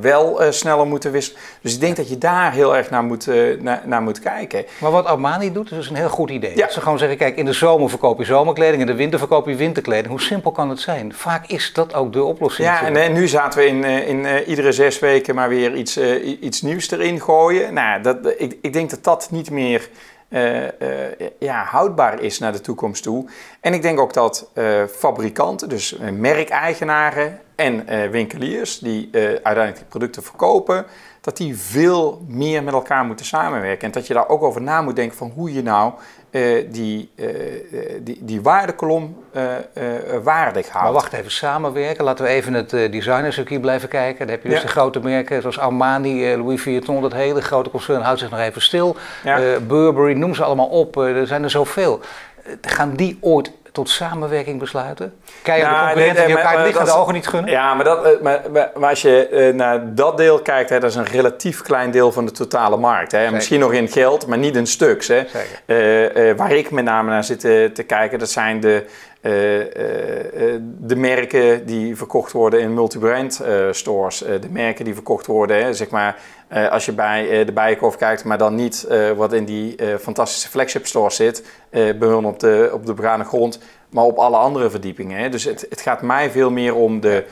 wel sneller moeten wisselen. Dus ik denk dat je daar heel erg naar moet, naar, naar, moet kijken. Maar wat Armani doet, is dus een heel goed idee. Ja. Ze gewoon zeggen, kijk, in de zomer verkoop je zomerkleding, in de winter verkoop je winterkleding. Hoe simpel kan het zijn? Vaak is dat ook de oplossing. Ja, en, en, nu zaten we in, in iedere zes weken maar weer iets, iets nieuws erin gooien. Nou, dat, ik, ik denk dat dat niet meer uh, uh, ja, houdbaar is naar de toekomst toe. En ik denk ook dat uh, fabrikanten, dus merkeigenaren en winkeliers die uiteindelijk die producten verkopen, dat die veel meer met elkaar moeten samenwerken. En dat je daar ook over na moet denken van hoe je nou die, uh, die, die waardekolom waardig houdt. Maar wacht even, samenwerken. Laten we even het designercircuit blijven kijken. Dan heb je dus de grote merken zoals Armani, Louis Vuitton, dat hele grote concern houdt zich nog even stil. Ja. Burberry, noem ze allemaal op, er zijn er zoveel. Gaan die ooit tot samenwerking besluiten? Kijk, nou, concurrenten nee, die elkaar het licht de ogen niet gunnen? Ja, maar, dat, eh, maar, maar, als je uh, naar dat deel kijkt, hè, dat is een relatief klein deel van de totale markt. Hè. Misschien nog in geld, maar niet in stuks. Hè. Uh, waar ik met name naar zit te kijken, dat zijn de, de merken die verkocht worden in multibrand stores. de merken die verkocht worden, hè, zeg maar, als je bij de Bijenkorf kijkt, maar dan niet wat in die fantastische flagship stores zit, bij hun op de, op de brane grond maar op alle andere verdiepingen. Hè. Dus het, het gaat mij veel meer om de,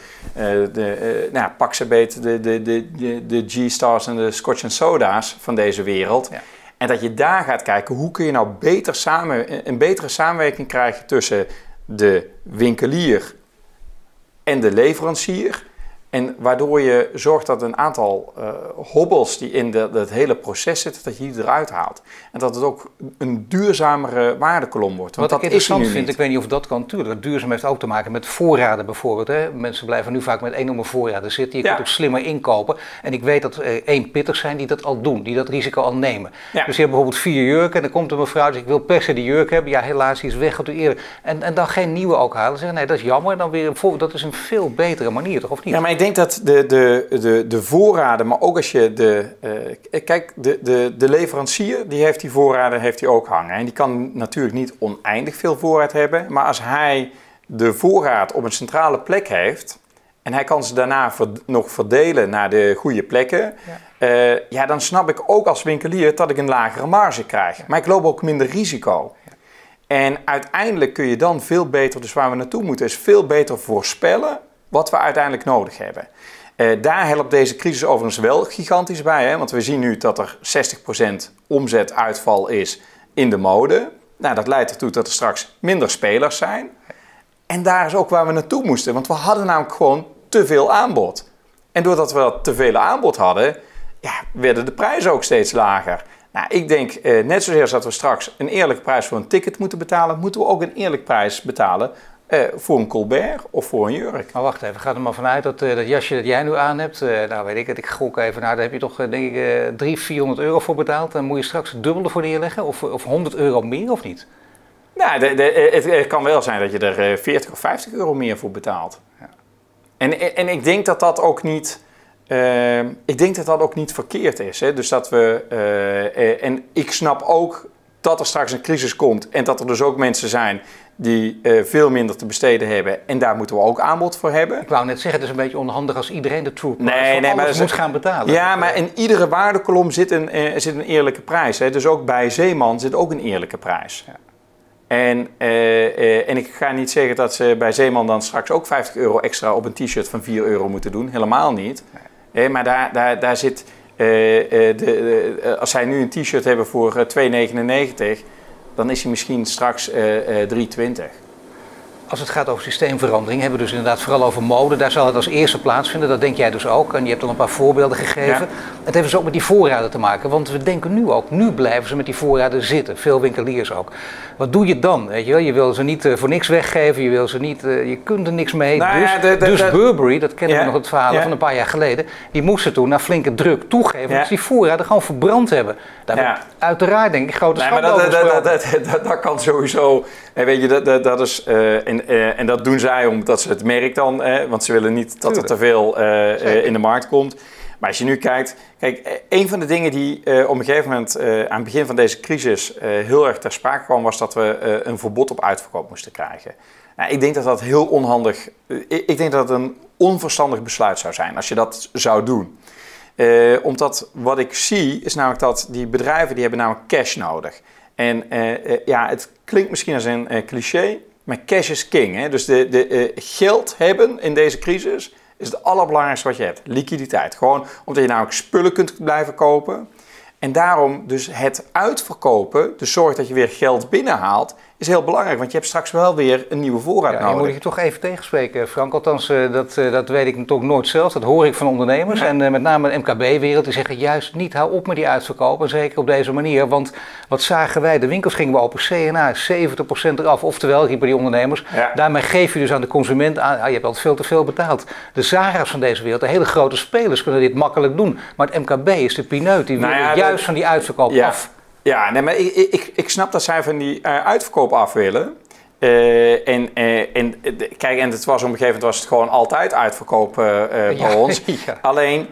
de nou, pak ze beet, de, de, de, de G-Stars en de Scotch Soda's van deze wereld. Ja. En dat je daar gaat kijken, hoe kun je nou beter samen, een betere samenwerking krijgen tussen de winkelier en de leverancier. En waardoor je zorgt dat een aantal uh, hobbels die in de, het hele proces zitten, dat je die eruit haalt. En dat het ook een duurzamere waardekolom wordt. Want Wat dat ik interessant vind, ik weet niet of dat kan natuurlijk. Duurzaam heeft ook te maken met voorraden bijvoorbeeld. Hè. Mensen blijven nu vaak met enorme voorraden zitten. Je kunt ook slimmer inkopen. En ik weet dat er één pitters zijn die dat al doen, die dat risico al nemen. Dus je hebt bijvoorbeeld vier jurken en dan komt een mevrouw die zegt, ik wil per se die jurk hebben. Ja, helaas, die is weg op de eerder. En, en dan geen nieuwe ook halen. Zeggen, nee, dat is jammer. Dan weer een dat is een veel betere manier, toch? Of niet? Ja, maar ik denk dat de, de, de, de voorraden, maar ook als je de. Uh, kijk, de, de, de leverancier die heeft die voorraden heeft hij ook hangen. En die kan natuurlijk niet oneindig veel voorraad hebben. Maar als hij de voorraad op een centrale plek heeft. En hij kan ze daarna nog verdelen naar de goede plekken. Ja. Uh, ja. dan snap ik ook als winkelier dat ik een lagere marge krijg. Maar ik loop ook minder risico. En uiteindelijk kun je dan veel beter, dus waar we naartoe moeten, is veel beter voorspellen wat we uiteindelijk nodig hebben. Uh, daar helpt deze crisis overigens wel gigantisch bij, hè? want we zien nu dat er 60% omzetuitval is in de mode. Nou, dat leidt ertoe dat er straks minder spelers zijn. En daar is ook waar we naartoe moesten, want we hadden namelijk gewoon te veel aanbod. En doordat we te veel aanbod hadden, ja, werden de prijzen ook steeds lager. Nou, ik denk eh, net zozeer dat we straks een eerlijke prijs voor een ticket moeten betalen, moeten we ook een eerlijke prijs betalen uh, voor een Colbert of voor een jurk. Maar wacht even, ga er maar vanuit dat uh, dat jasje dat jij nu aan hebt, uh, nou weet ik het, ik gok even, nou daar heb je toch denk ik 300, 400 euro voor betaald. Dan moet je straks het dubbele voor neerleggen of, of 100 euro meer of niet? Ja, de, de, het, kan wel zijn dat je er 40 of 50 euro meer voor betaalt. Ja. En, en ik denk dat dat ook niet... ik denk dat dat ook niet verkeerd is. Hè? Dus dat we... en ik snap ook dat er straks een crisis komt en dat er dus ook mensen zijn die uh, veel minder te besteden hebben. En daar moeten we ook aanbod voor hebben. Ik wou net zeggen, het is een beetje onhandig als iedereen de true price nee, nee, maar moet gaan betalen. Ja, maar in iedere waardekolom zit een, uh, zit een eerlijke prijs. Hè. Dus ook bij Zeeman zit ook een eerlijke prijs. Ja. En, uh, en ik ga niet zeggen dat ze bij Zeeman dan straks ook 50 euro extra op een t-shirt van 4 euro moeten doen. Helemaal niet. Nee. maar daar, daar, daar zit... De, de, als zij nu een t-shirt hebben voor 2,99 dan is hij misschien straks 320. Eh, eh, als het gaat over systeemverandering, hebben we dus inderdaad vooral over mode. Daar zal het als eerste plaatsvinden. Dat denk jij dus ook. En je hebt al een paar voorbeelden gegeven. Het heeft dus ook met die voorraden te maken. Want we denken nu ook, nu blijven ze met die voorraden zitten. Veel winkeliers ook. Wat doe je dan? Weet je, wel? je wil ze niet uh, voor niks weggeven. Je wil ze niet, uh, je kunt er niks mee. Nou, dus, ja, de, de, dus Burberry, dat kennen we nog het verhaal van een paar jaar geleden. Die moesten toen na flinke druk toegeven dat ze die voorraden gewoon verbrand hebben. Daar uiteraard denk ik grote nee, maar dat, dat, dat, kan sowieso. En weet je, dat, dat, is, uh, en, en dat doen zij omdat ze het merk dan, want ze willen niet dat er te veel in de markt komt. Maar als je nu kijkt, kijk, eh, een van de dingen die uh, op een gegeven moment uh, aan het begin van deze crisis uh, heel erg ter sprake kwam, was dat we een verbod op uitverkoop moesten krijgen. Nou, ik denk dat dat heel onhandig, ik denk dat het een onverstandig besluit zou zijn als je dat zou doen. omdat wat ik zie is namelijk dat die bedrijven die hebben namelijk cash nodig. En ja, het klinkt misschien als een cliché, maar cash is king. Hè? Dus de, de geld hebben in deze crisis is het allerbelangrijkste wat je hebt. Liquiditeit. Gewoon omdat je namelijk spullen kunt blijven kopen. En daarom dus het uitverkopen, dus zorg dat je weer geld binnenhaalt, is heel belangrijk, want je hebt straks wel weer een nieuwe voorraad ja, nodig. moet ik je toch even tegenspreken, Frank. Althans, uh, dat, uh, dat weet ik natuurlijk nooit zelf. Dat hoor ik van ondernemers. En uh, met name de MKB-wereld, die zeggen juist niet, hou op met die uitverkoop. En zeker op deze manier. Want wat zagen wij? De winkels gingen we open, CNA, 70% eraf. Oftewel, riepen die ondernemers. Ja. Daarmee geef je dus aan de consument aan, ah, je hebt altijd veel te veel betaald. De Zara's van deze wereld, de hele grote spelers kunnen dit makkelijk doen. Maar het MKB is de pineut, die nou ja, juist van die uitverkoop af. Ja, nee, maar ik, ik, ik snap dat zij van die uh, uitverkoop af willen. Uh, en, uh, en kijk, en het was op een gegeven moment was het gewoon altijd uitverkoop bij ons. Alleen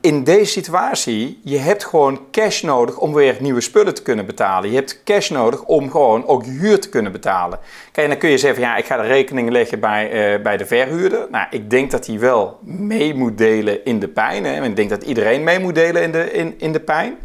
in deze situatie, je hebt gewoon cash nodig om weer nieuwe spullen te kunnen betalen. Je hebt cash nodig om gewoon ook je huur te kunnen betalen. Kijk, dan kun je zeggen van ja, ik ga de rekening leggen bij, bij de verhuurder. Nou, ik denk dat hij wel mee moet delen in de pijn. Hè? Ik denk dat iedereen mee moet delen in de, in, in de pijn.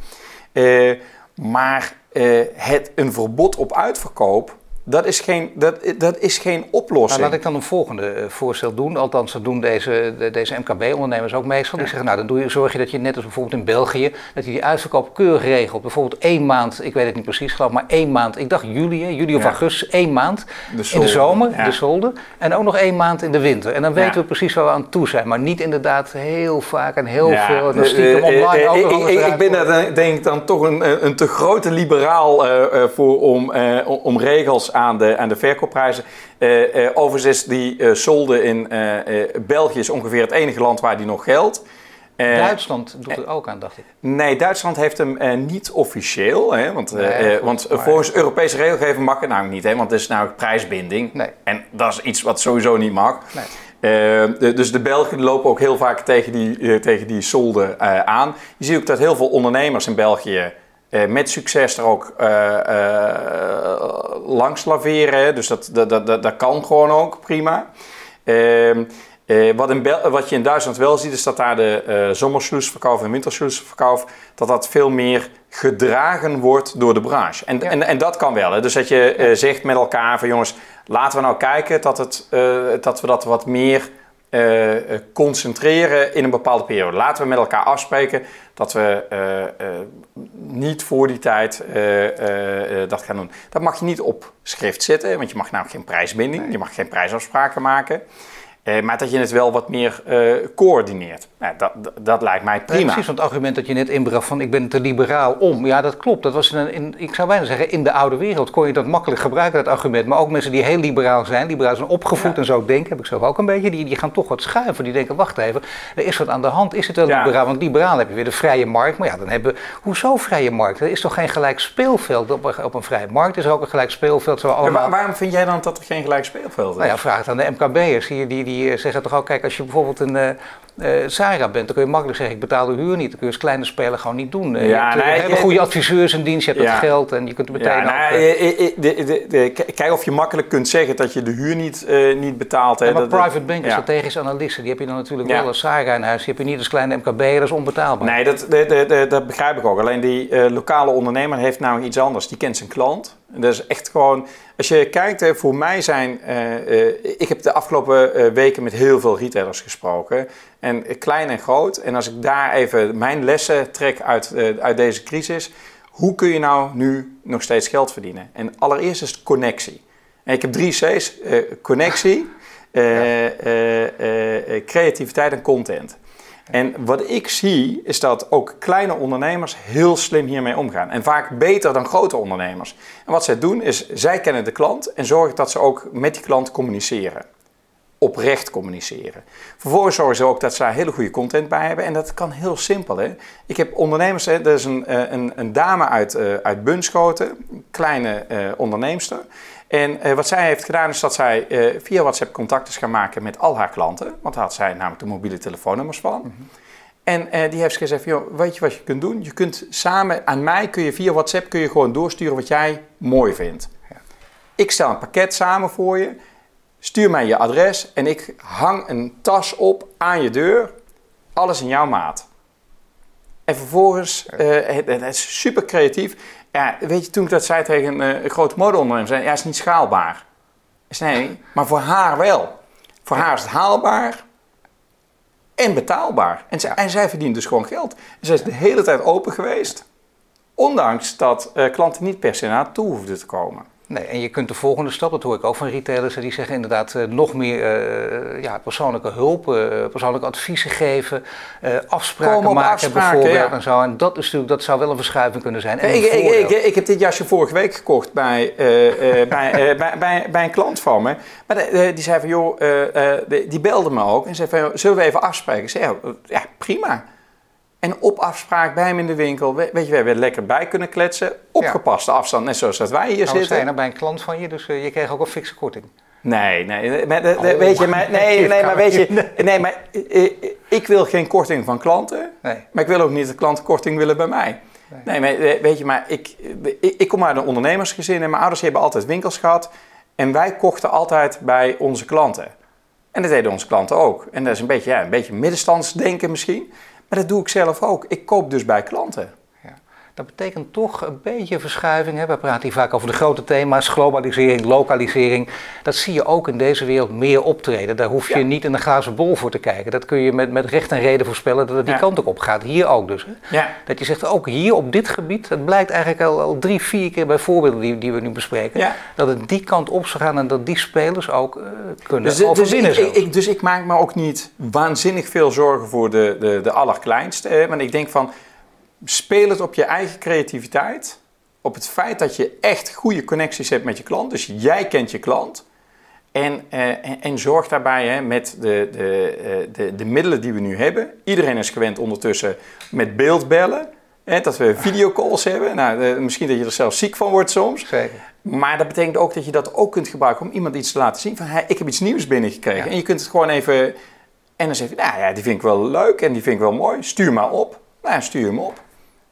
Uh, maar uh, het, een verbod op uitverkoop dat is geen, dat, dat is geen oplossing. Nou, laat ik dan een volgende eh, voorstel doen. Althans, dat doen deze, deze MKB-ondernemers ook meestal. Die zeggen, nou dan doe je, zorg je dat je net als bijvoorbeeld in België, dat je die uitverkoop keurig regelt. Bijvoorbeeld één maand, ik weet het niet precies geloof, maar één maand, ik dacht juli, juli of augustus, één maand in de zomer, de solden. En ook nog één maand in de winter. En dan weten we precies waar we aan toe zijn. Maar niet inderdaad heel vaak en heel veel. En stiekem eh, online uh, ook ik, ik, ik ben daar denk ik dan toch een, een te grote liberaal voor om, om regels aan de, aan de verkoopprijzen. Uh, uh, overigens is die uh, solde in België is ongeveer het enige land waar die nog geldt. Duitsland doet er ook aan, dacht ik. Nee, Duitsland heeft hem niet officieel. Hè, want want volgens Europese regelgeving mag het nou niet. Hè, want het is nou prijsbinding. Nee. En dat is iets wat sowieso niet mag. Nee. dus de Belgen lopen ook heel vaak tegen die, tegen die solde aan. Je ziet ook dat heel veel ondernemers in België met succes er ook uh, uh, langs laveren. Dus dat, dat, dat, dat, kan gewoon ook prima. Ehm, wat, in wat je in Duitsland wel ziet, is dat daar de uh, zomersloesverkoop en wintersloesverkoop, dat dat veel meer gedragen wordt door de branche. En, en, en dat kan wel. Hè? Dus dat je zegt met elkaar van jongens, laten we nou kijken dat, het, dat we dat wat meer uh, concentreren in een bepaalde periode. Laten we met elkaar afspreken dat we uh, niet voor die tijd dat gaan doen. Dat mag je niet op schrift zetten, want je mag namelijk geen prijsbinding, je mag geen prijsafspraken maken. Eh, maar dat je het wel wat meer eh, coördineert. Nou, dat, dat, lijkt mij prima. precies, want het argument dat je net inbracht van ik ben te liberaal om. Ja, dat klopt. Dat was in, in, ik zou bijna zeggen, in de oude wereld kon je dat makkelijk gebruiken, dat argument. Maar ook mensen die heel liberaal zijn, liberaal zijn opgevoed en zo denken, heb ik zelf ook een beetje, die, die gaan toch wat schuiven. Die denken, wacht even, er is wat aan de hand. Is het wel Ja. liberaal? Want liberaal heb je weer de vrije markt. Maar ja, dan hebben we, hoezo vrije markt? Er is toch geen gelijk speelveld op, een- op een vrije markt? Is er ook een gelijk speelveld? Zo allemaal... wa- waarom vind jij dan dat er geen gelijk speelveld is? Nou ja, vraag het aan de MKB'ers. Die, die, die eh, zeggen toch ook, kijk, als je bijvoorbeeld een eh, Zara bent, dan kun je makkelijk zeggen, ik betaal de huur niet. Dan kun je als kleine speler gewoon niet doen. Eh, Ja, je hebt, nee, goede adviseurs in dienst, je hebt Ja. het geld en je kunt meteen Ja, ook... nou, de, de, de, k- kijk of je makkelijk kunt zeggen dat je de huur niet, eh, niet betaalt. Hè. ja, maar Dat- private bankers, strategische analisten, die heb je dan natuurlijk wel als Zara in huis. Die heb je niet als kleine MKB'er, dat is onbetaalbaar. Nee, dat, dat, begrijp ik ook. Alleen die lokale ondernemer heeft nou iets anders. Die kent zijn klant. Dat is echt gewoon... Als je kijkt, hè, voor mij zijn... eh, eh, ik heb de afgelopen eh, weken met heel veel retailers gesproken. En klein en groot. En als ik daar even mijn lessen trek uit, uit deze crisis... Hoe kun je nou nu nog steeds geld verdienen? En allereerst is het connectie. En ik heb drie C's. connectie, creativiteit en content. En wat ik zie is dat ook kleine ondernemers heel slim hiermee omgaan. En vaak beter dan grote ondernemers. En wat zij doen is, zij kennen de klant en zorgen dat ze ook met die klant communiceren. Oprecht communiceren. Vervolgens zorgen ze ook dat ze daar hele goede content bij hebben. En dat kan heel simpel. Hè? Ik heb ondernemers, hè, er is een, eh, een, een dame uit, eh, uit Bunschoten, kleine eh onderneemster. En eh, wat zij heeft gedaan is dat zij eh, via WhatsApp contact is gaan maken met al haar klanten. Want daar had zij namelijk de mobiele telefoonnummers van. En eh, die heeft gezegd, joh, weet je wat je kunt doen? Je kunt samen, aan mij kun je via WhatsApp kun je gewoon doorsturen wat jij mooi vindt. Ik stel een pakket samen voor je. Stuur mij je adres en ik hang een tas op aan je deur. Alles in jouw maat. En vervolgens, eh, het, het is super creatief. Ja, weet je, toen ik dat zei tegen een, eh, een grote modeondernemer, zei hij, ja, is niet schaalbaar. Nee, maar voor haar wel. Voor haar is het haalbaar en betaalbaar. En, zij, en zij verdient dus gewoon geld. En zij is de hele tijd open geweest. Ondanks dat eh, klanten niet per se naar haar toe hoefden te komen. Nee, en je kunt de volgende stap, dat hoor ik ook van retailers, die zeggen inderdaad eh, nog meer eh, ja, persoonlijke hulp, eh, persoonlijke adviezen geven, afspraken maken afspraken, bijvoorbeeld ja. en zo. En dat is natuurlijk, dat zou wel een verschuiving kunnen zijn. En Ik, ik, ik, ik heb dit jasje vorige week gekocht bij, bij, bij, bij, bij een klant van me. Maar de- die zei van, joh, die belde me ook en zei van, zullen we even afspreken? Ik zei, ja, prima. En op afspraak bij hem in de winkel, we- weet je, we hebben er lekker bij kunnen kletsen. Opgepaste afstand, net zoals dat wij hier Nou, we zitten. zijn er bij een klant van je, dus eh, je kreeg ook een fikse korting. Nee, nee, maar, de- de- Oh. weet je, maar, nee, nee, maar weet je, Nee. maar eh, eh, ik wil geen korting van klanten, Nee. maar ik wil ook niet dat klanten korting willen bij mij. Nee, maar eh, weet je, maar ik, ik, ik kom uit een ondernemersgezin en mijn ouders hebben altijd winkels gehad en wij kochten altijd bij onze klanten. En dat deden onze klanten ook. En dat is een beetje, ja, een beetje middenstandsdenken misschien, maar dat doe ik zelf ook. Ik koop dus bij klanten. Dat betekent toch een beetje verschuiving. Hè? We praten hier vaak over de grote thema's, globalisering, lokalisering. Dat zie je ook in deze wereld meer optreden. Daar hoef je Ja. niet in een glazen bol voor te kijken. Dat kun je met, met recht en reden voorspellen dat het die Ja. kant ook op gaat. Hier ook dus. Hè? Ja. Dat je zegt, ook hier op dit gebied, het blijkt eigenlijk al, al drie, vier keer bij voorbeelden die, die we nu bespreken, dat het die kant op zou gaan en dat die spelers ook eh, kunnen Dus, dus, overwinnen. ik, zo. ik, ik- dus ik maak me ook niet waanzinnig veel zorgen voor de, de, de allerkleinste. Hè? Want ik denk van, speel het op je eigen creativiteit. Op het feit dat je echt goede connecties hebt met je klant. Dus jij kent je klant. En, eh, en, en zorg daarbij hè, met de, de, eh, de, de middelen die we nu hebben. Iedereen is gewend ondertussen met beeldbellen. Hè, dat we videocalls hebben. Nou, eh, misschien dat je er zelf ziek van wordt soms. Zeker. Maar dat betekent ook dat je dat ook kunt gebruiken om iemand iets te laten zien. Van, hey, ik heb iets nieuws binnengekregen. Ja. En je kunt het gewoon even... En dan zeg je, nou ja, die vind ik wel leuk en die vind ik wel mooi. Stuur maar op. Nou, stuur hem op.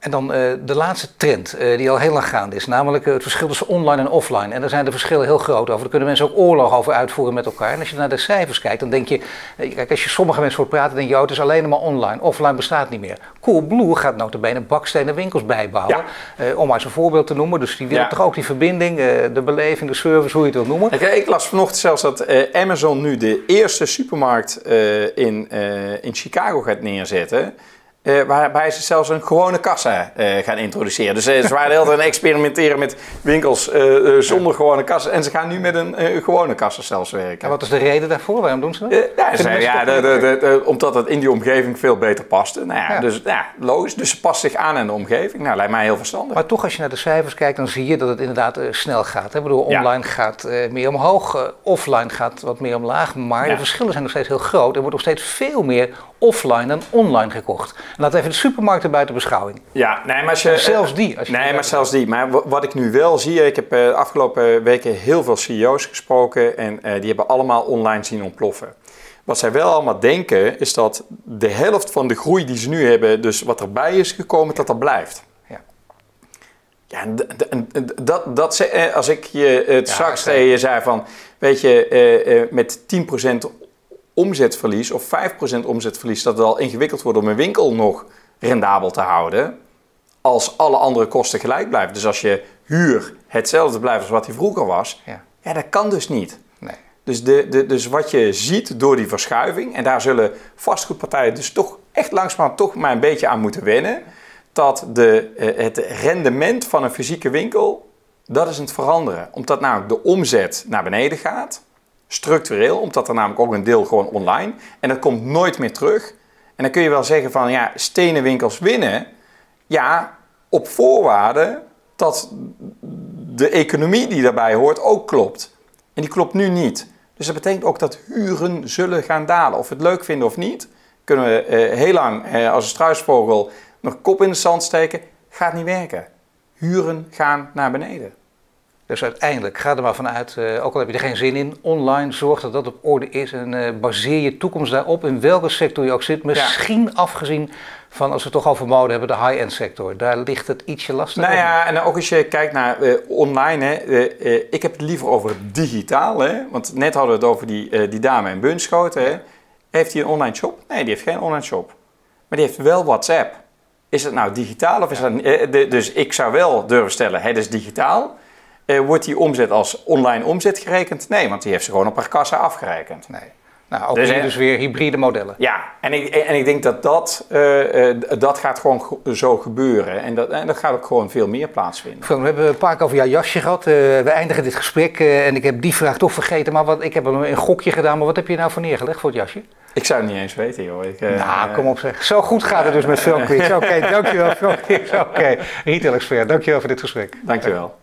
En dan eh, de laatste trend, eh, die al heel lang gaande is, namelijk eh, het verschil tussen online en offline. En daar zijn de verschillen heel groot over. Daar kunnen mensen ook oorlog over uitvoeren met elkaar. En als je naar de cijfers kijkt, dan denk je, kijk, als je sommige mensen hoort praten, denk je, oh, het is alleen maar online. Offline bestaat niet meer. Coolblue gaat notabene bakstenen winkels bijbouwen, om maar eens een voorbeeld te noemen. Dus die willen Ja. toch ook die verbinding, de beleving, de service, hoe je het wil noemen. Ik, ik las vanochtend zelfs dat Amazon nu de eerste supermarkt in, in Chicago gaat neerzetten. Uh, waarbij ze zelfs een gewone kassa uh, gaan introduceren. Dus uh, ze waren heel aan het experimenteren met winkels zonder gewone kassa. En ze gaan nu met een gewone kassa zelfs werken. En wat is de reden daarvoor? Waarom doen ze dat? ja, ze, ja de, de, de, omdat het in die omgeving veel beter paste. Nou ja, ja. Dus ja, logisch. Dus ze past zich aan in de omgeving. Nou, lijkt mij heel verstandig. Maar toch, als je naar de cijfers kijkt, dan zie je dat het inderdaad snel gaat. Hè? Ik bedoel, online gaat meer omhoog, offline gaat wat meer omlaag. Maar de verschillen zijn nog steeds heel groot. Er wordt nog steeds veel meer offline dan online gekocht. Laat even de supermarkten buiten beschouwing. Ja, nee, maar als je, zelfs die. Als je nee, maar zelfs die. Maar wat ik nu wel zie, ik heb de uh, afgelopen weken heel veel CEO's gesproken en uh, die hebben allemaal online zien ontploffen. Wat zij wel allemaal denken, is dat de helft van de groei die ze nu hebben, dus wat erbij is gekomen, dat dat blijft. Ja, ja dat, dat, eh, als ik je het ja, straks tegen je zei van, weet je, met 10% omzetverlies of 5% omzetverlies, dat het al ingewikkeld wordt om een winkel nog rendabel te houden, als alle andere kosten gelijk blijven. Dus als je huur hetzelfde blijft als wat die vroeger was, ja, ja dat kan dus niet. Nee. Dus, de, de, dus wat je ziet door die verschuiving, en daar zullen vastgoedpartijen dus toch echt langzaam toch maar een beetje aan moeten wennen, dat de, eh, het rendement van een fysieke winkel, dat is het veranderen. Omdat namelijk de omzet naar beneden gaat, structureel, omdat er namelijk ook een deel gewoon online, en dat komt nooit meer terug. En dan kun je wel zeggen van ja, stenen winkels winnen. Ja, op voorwaarde dat de economie die daarbij hoort ook klopt. En die klopt nu niet. Dus dat betekent ook dat huren zullen gaan dalen. Of we het leuk vinden of niet, kunnen we eh, heel lang eh, als een struisvogel nog kop in de zand steken. Gaat niet werken. Huren gaan naar beneden. Dus uiteindelijk, ga er maar vanuit, uh, ook al heb je er geen zin in, online zorg dat dat op orde is en uh, baseer je toekomst daarop in welke sector je ook zit. Misschien afgezien van, als we het toch over mode hebben, de high-end sector. Daar ligt het ietsje lastiger. Nou ja, en ook als je kijkt naar uh, online, hè, ik heb het liever over digitaal. Hè, want net hadden we het over die, die dame in Bunschoten. Hè. Heeft hij een online shop? Nee, die heeft geen online shop. Maar die heeft wel WhatsApp. Is het nou digitaal of is dat... dus ik zou wel durven stellen, het is digitaal. Uh, wordt die omzet als online omzet gerekend? Nee, want die heeft ze gewoon op haar kassa afgerekend. Nee. Nou, ook dus, hier dus weer hybride modellen. Ja, en ik, en ik denk dat dat, uh, uh, dat gaat gewoon zo gebeuren. En dat, en dat gaat ook gewoon veel meer plaatsvinden. We hebben een paar keer over jouw jasje gehad. we eindigen dit gesprek en ik heb die vraag toch vergeten. Maar wat, ik heb een gokje gedaan, maar wat heb je nou voor neergelegd voor het jasje? Ik zou het niet eens weten, joh. Ik, nou, kom op zeg. Zo goed gaat het dus met Filmquiz. Oké, okay, dankjewel Filmquiz. Oké, okay. Retail Expert, dankjewel voor dit gesprek. Dankjewel.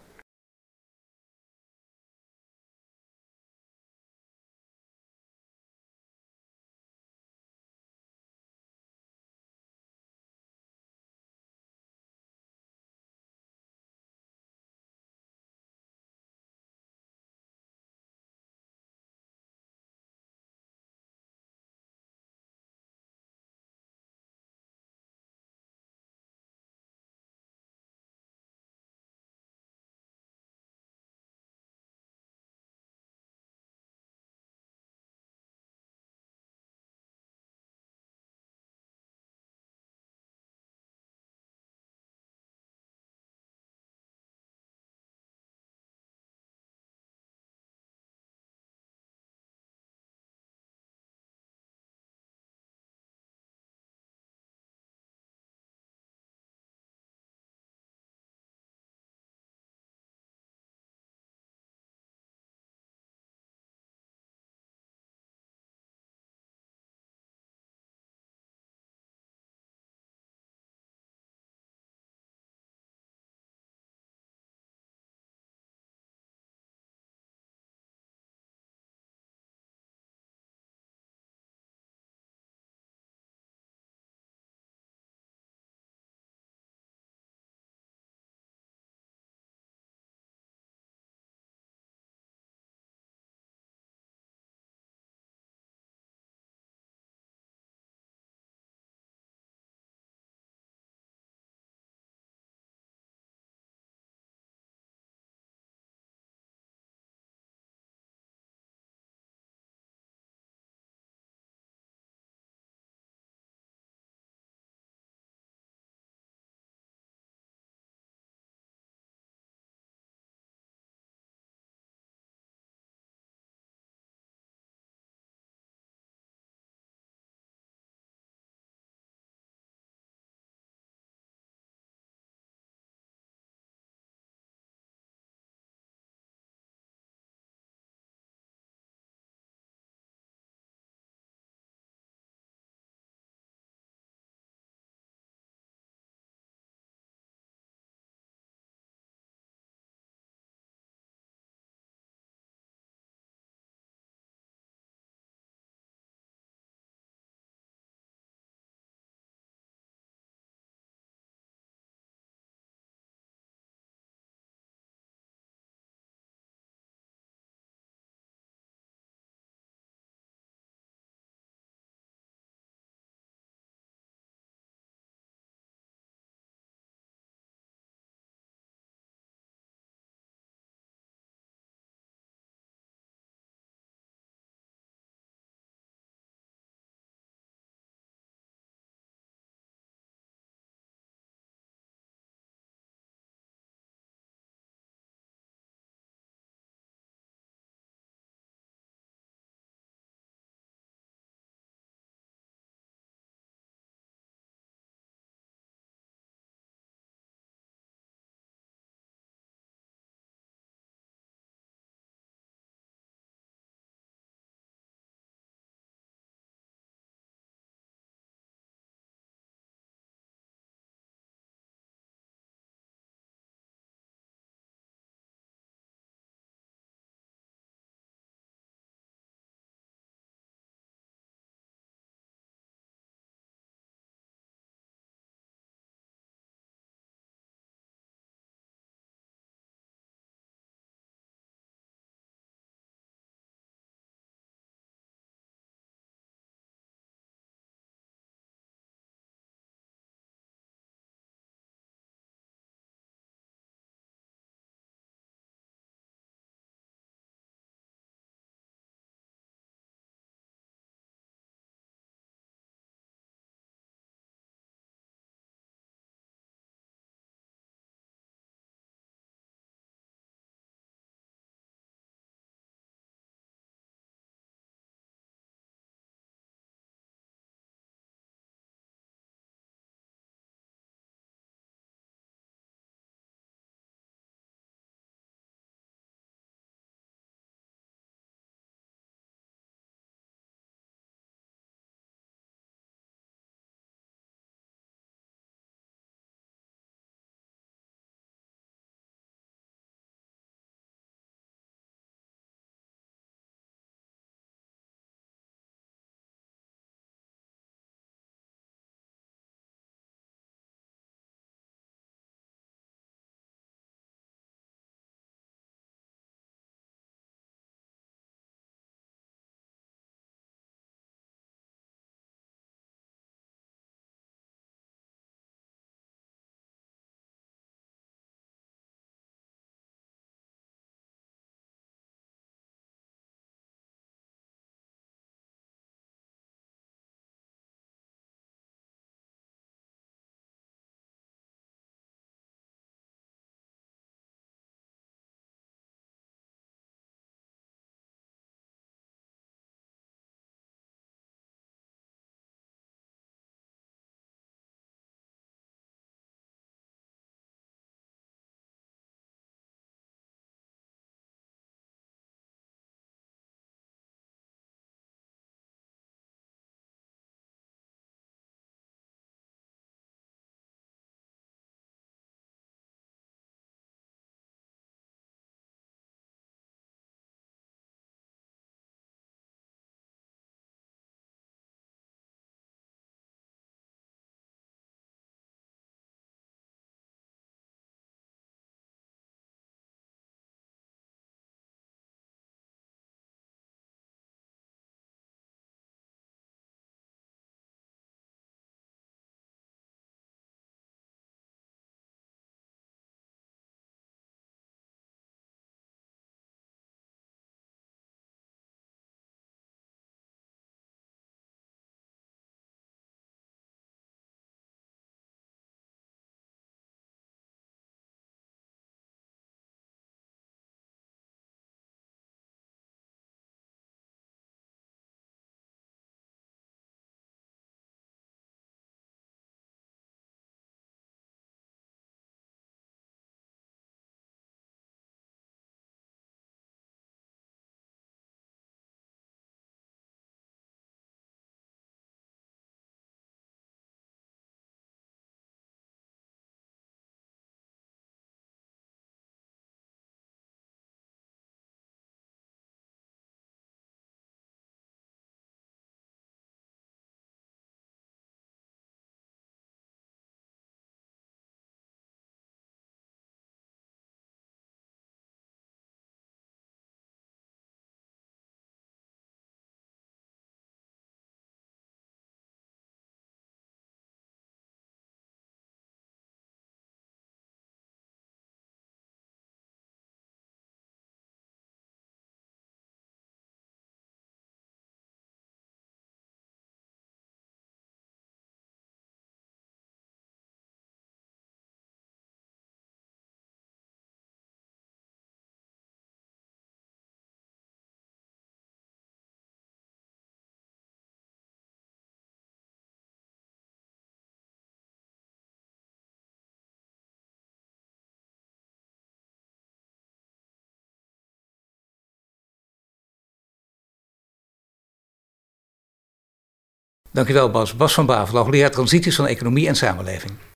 Dankjewel Bas. Bas van Bavel, hoogleraar transities van economie en samenleving.